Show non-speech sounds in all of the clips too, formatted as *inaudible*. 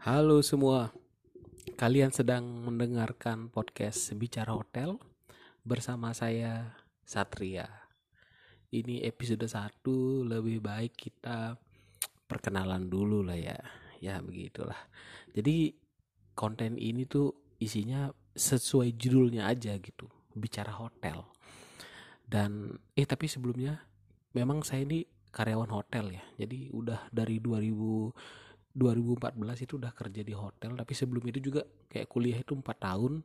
Halo semua, kalian sedang mendengarkan podcast Bicara Hotel bersama saya Satria. Ini episode 1 lebih baik kita perkenalan dulu lah ya. Ya begitulah. Jadi konten ini tuh isinya sesuai judulnya aja gitu, Bicara Hotel. Dan eh tapi sebelumnya memang saya ini karyawan hotel ya. Jadi udah dari 2000 2014 itu udah kerja di hotel tapi sebelum itu juga kayak kuliah itu empat tahun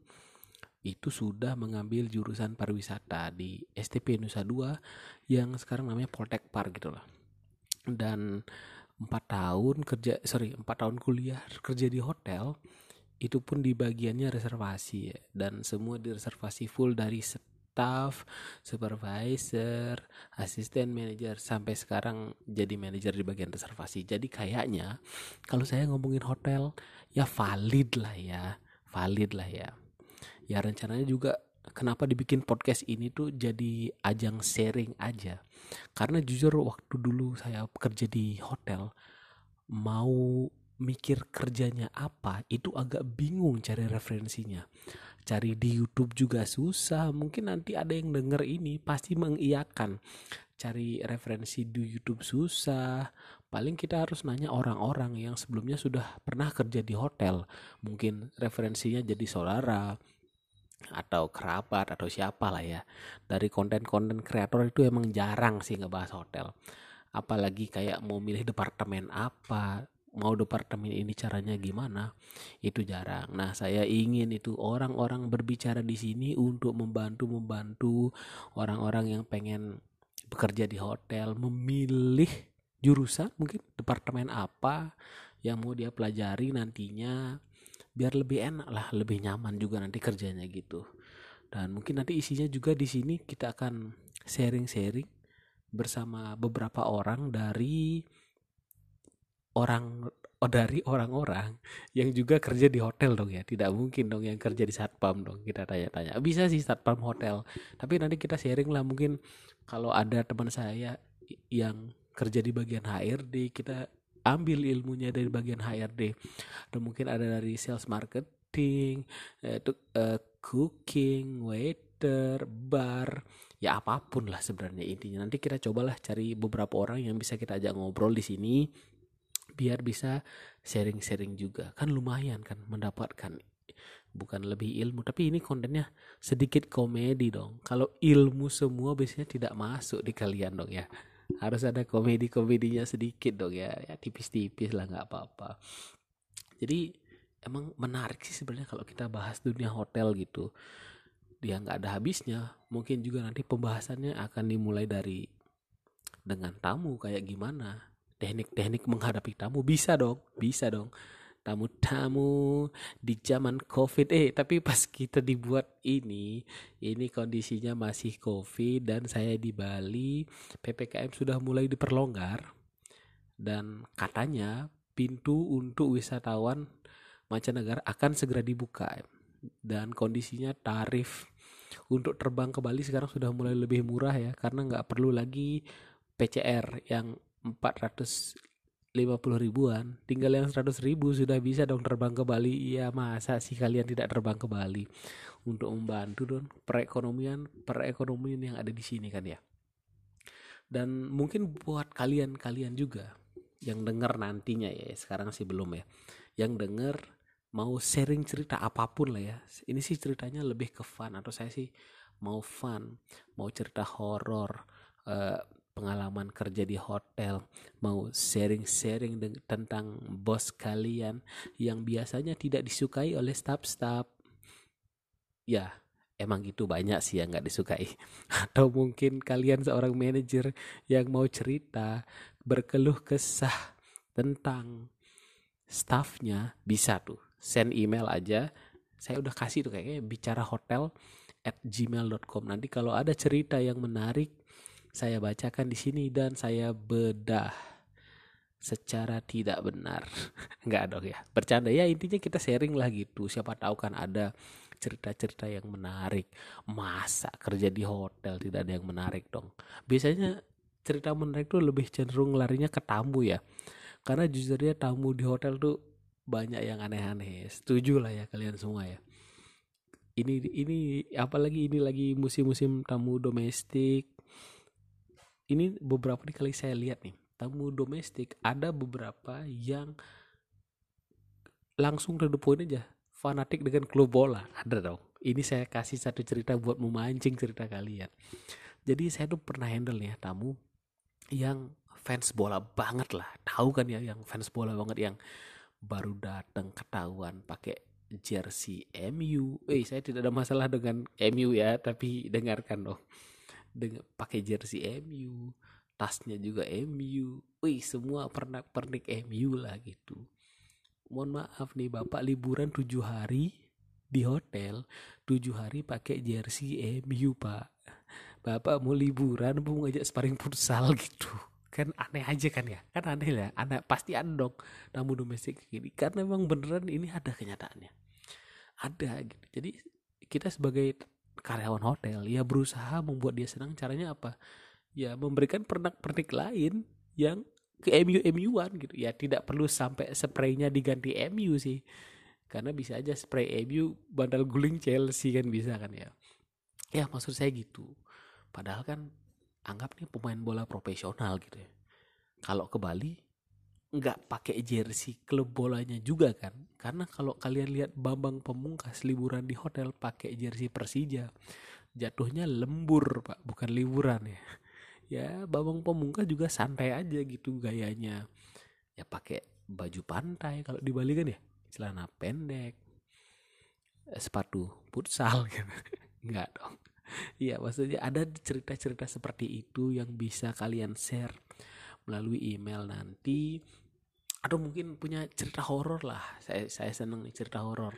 itu sudah mengambil jurusan pariwisata di STP Nusa Dua yang sekarang namanya Poltek Par gitu lah. Dan empat tahun kerja sorry empat tahun kuliah kerja di hotel itu pun di bagiannya reservasi. Dan semua direservasi full dari staff, supervisor, asisten manajer sampai sekarang jadi manajer di bagian reservasi. Jadi kayaknya kalau saya ngomongin hotel ya valid lah ya, valid lah ya. Ya rencananya juga kenapa dibikin podcast ini tuh jadi ajang sharing aja. Karena jujur waktu dulu saya kerja di hotel mau mikir kerjanya apa itu agak bingung cari referensinya cari di YouTube juga susah. Mungkin nanti ada yang denger ini pasti mengiyakan. Cari referensi di YouTube susah. Paling kita harus nanya orang-orang yang sebelumnya sudah pernah kerja di hotel. Mungkin referensinya jadi saudara atau kerabat atau siapa lah ya. Dari konten-konten kreator itu emang jarang sih ngebahas hotel. Apalagi kayak mau milih departemen apa mau departemen ini caranya gimana itu jarang. Nah, saya ingin itu orang-orang berbicara di sini untuk membantu membantu orang-orang yang pengen bekerja di hotel memilih jurusan mungkin departemen apa yang mau dia pelajari nantinya biar lebih enak lah, lebih nyaman juga nanti kerjanya gitu. Dan mungkin nanti isinya juga di sini kita akan sharing-sharing bersama beberapa orang dari orang oh dari orang-orang yang juga kerja di hotel dong ya. Tidak mungkin dong yang kerja di satpam dong kita tanya-tanya. Bisa sih satpam hotel tapi nanti kita sharing lah. Mungkin kalau ada teman saya yang kerja di bagian HRD kita ambil ilmunya dari bagian HRD atau mungkin ada dari sales marketing uh, uh, cooking waiter bar ya apa pun lah sebenarnya intinya. Nanti kita cobalah cari beberapa orang yang bisa kita ajak ngobrol di sini biar bisa sharing-sharing juga. Kan lumayan kan mendapatkan bukan lebih ilmu tapi ini kontennya sedikit komedi dong. Kalau ilmu semua biasanya tidak masuk di kalian dong ya. Harus ada komedi komedinya sedikit dong ya. Ya tipis-tipis lah nggak apa-apa. Jadi emang menarik sih sebenarnya kalau kita bahas dunia hotel gitu. Dia nggak ada habisnya. Mungkin juga nanti pembahasannya akan dimulai dari dengan tamu kayak gimana teknik-teknik menghadapi tamu. Bisa dong bisa dong. Tamu-tamu di zaman covid. Eh tapi pas kita dibuat ini ini kondisinya masih covid dan saya di Bali ppkm sudah mulai diperlonggar. Dan katanya pintu untuk wisatawan mancanegara akan segera dibuka. Dan kondisinya tarif untuk terbang ke Bali sekarang sudah mulai lebih murah ya karena nggak perlu lagi PCR yang 450 ribuan. Tinggal yang 100 ribu sudah bisa dong terbang ke Bali. Ya masa sih kalian tidak terbang ke Bali? Untuk membantu dong perekonomian perekonomian yang ada di sini kan ya. Dan mungkin buat kalian-kalian juga yang dengar nantinya ya sekarang sih belum ya. Yang dengar mau sharing cerita apa pun lah ya. Ini sih ceritanya lebih ke fun atau saya sih mau fun mau cerita horor uh, pengalaman kerja di hotel, mau sharing-sharing tentang bos kalian yang biasanya tidak disukai oleh staff-staff. Ya, emang gitu banyak sih yang nggak disukai. *laughs* Atau mungkin kalian seorang manajer yang mau cerita, berkeluh kesah tentang staffnya, bisa tuh. Send email aja. Saya udah kasih tuh kayaknya bicara hotel at gmail.com. Nanti kalau ada cerita yang menarik, saya bacakan di sini dan saya bedah secara tidak benar. *laughs* Enggak dong ya. Bercanda ya intinya kita sharing lah gitu. Siapa tahu kan ada cerita-cerita yang menarik. Masa kerja di hotel tidak ada yang menarik dong. Biasanya cerita menarik tuh lebih cenderung larinya ke tamu ya. Karena jujurnya tamu di hotel tuh banyak yang aneh-aneh setuju lah ya kalian semua ya ini ini apalagi ini lagi musim-musim tamu domestik ini beberapa kali saya lihat nih tamu domestik ada beberapa yang langsung to the aja fanatik dengan klub bola ada dong ini saya kasih satu cerita buat memancing cerita kalian jadi saya tuh pernah handle ya tamu yang fans bola banget lah tahu kan ya yang fans bola banget yang baru datang ketahuan pakai jersey MU. Eh, saya tidak ada masalah dengan MU ya, tapi dengarkan dong. Dengan pakai jersey MU, tasnya juga MU. Wih, semua pernah pernik MU lah gitu. Mohon maaf nih, Bapak liburan tujuh hari di hotel, tujuh hari pakai jersey MU, Pak. Bapak mau liburan, mau ngajak sparring futsal gitu kan aneh aja kan ya kan aneh lah anak pasti ada dong tamu domestik gini karena memang beneran ini ada kenyataannya ada gitu jadi kita sebagai karyawan hotel ya berusaha membuat dia senang. Caranya apa? Ya memberikan pernak-pernik lain yang ke MU MU-an gitu. Ya tidak perlu sampai spraynya diganti MU sih. Karena bisa aja spray MU bandal guling Chelsea kan bisa kan ya. Ya maksud saya gitu. Padahal kan anggap nih pemain bola profesional gitu ya. Kalau ke Bali nggak pakai jersey klub bolanya juga kan karena kalau kalian lihat Bambang Pemungkas liburan di hotel pakai jersey Persija jatuhnya lembur pak. Bukan liburan ya. Ya Bambang Pemungkas juga santai aja gitu gayanya. Ya pakai baju pantai kalau di Bali kan ya. Celana pendek. Sepatu futsal gitu. *laughs* Nggak dong. Iya maksudnya ada cerita-cerita seperti itu yang bisa kalian share melalui email nanti atau mungkin punya cerita horor lah. Saya saya seneng nih cerita horor.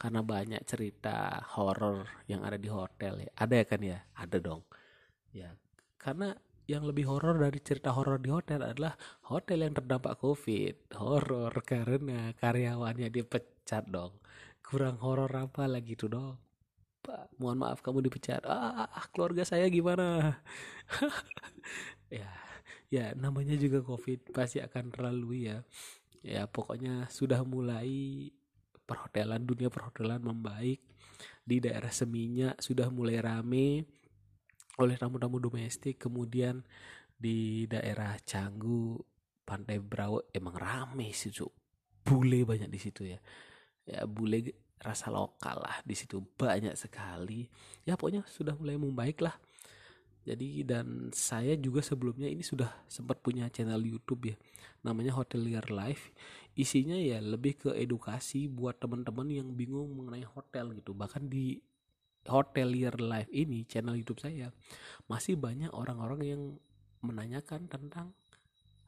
Karena banyak cerita horor yang ada di hotel ya. Ada ya kan ya? Ada dong. Ya karena yang lebih horor dari cerita horor di hotel adalah hotel yang terdampak covid. Horor karena karyawannya dipecat dong. Kurang horor apa lagi tuh dong? Pak, mohon maaf kamu dipecat. Ah, ah, ah keluarga saya gimana? *laughs* ya, ya namanya juga COVID pasti akan terlalu ya. Ya, pokoknya sudah mulai perhotelan dunia perhotelan membaik. Di daerah Seminya sudah mulai rame oleh tamu-tamu domestik. Kemudian di daerah Canggu Pantai Brawo emang rame sih cuk. Bule banyak di situ ya. Ya bule rasa lokal lah di situ. Banyak sekali. Ya pokoknya sudah mulai membaik lah jadi dan saya juga sebelumnya ini sudah sempat punya channel YouTube ya namanya Hotelier Life isinya ya lebih ke edukasi buat teman-teman yang bingung mengenai hotel gitu bahkan di Hotelier Life ini channel YouTube saya masih banyak orang-orang yang menanyakan tentang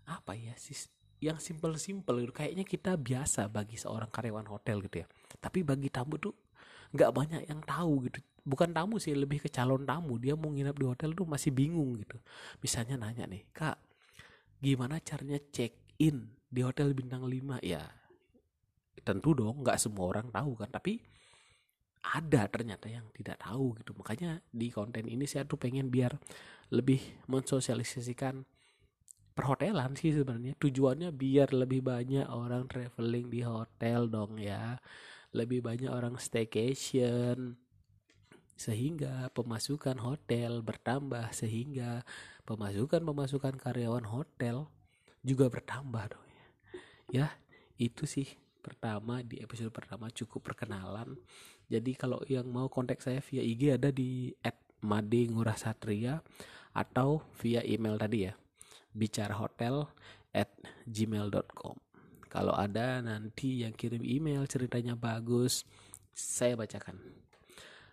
apa ya sih yang simple-simple gitu. Kayaknya kita biasa bagi seorang karyawan hotel gitu ya. Tapi bagi tamu tuh nggak banyak yang tahu gitu. Bukan tamu sih, lebih ke calon tamu. Dia mau nginap di hotel tuh masih bingung gitu. Misalnya nanya nih, Kak, gimana caranya check in di hotel bintang 5? Ya, tentu dong nggak semua orang tahu kan. Tapi ada ternyata yang tidak tahu gitu. Makanya di konten ini saya tuh pengen biar lebih mensosialisasikan perhotelan sih sebenarnya tujuannya biar lebih banyak orang traveling di hotel dong ya lebih banyak orang staycation sehingga pemasukan hotel bertambah sehingga pemasukan pemasukan karyawan hotel juga bertambah dong ya ya itu sih pertama di episode pertama cukup perkenalan. Jadi kalau yang mau kontak saya via IG ada di @madingurasatria atau via email tadi ya bicara hotel at gmail.com kalau ada nanti yang kirim email ceritanya bagus saya bacakan.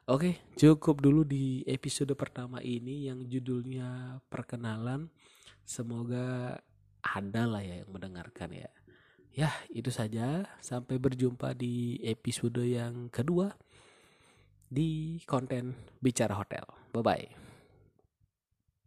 Oke cukup dulu di episode pertama ini yang judulnya perkenalan. Semoga ada lah ya yang mendengarkan ya. Ya itu saja. Sampai berjumpa di episode yang kedua di konten bicara hotel. Bye bye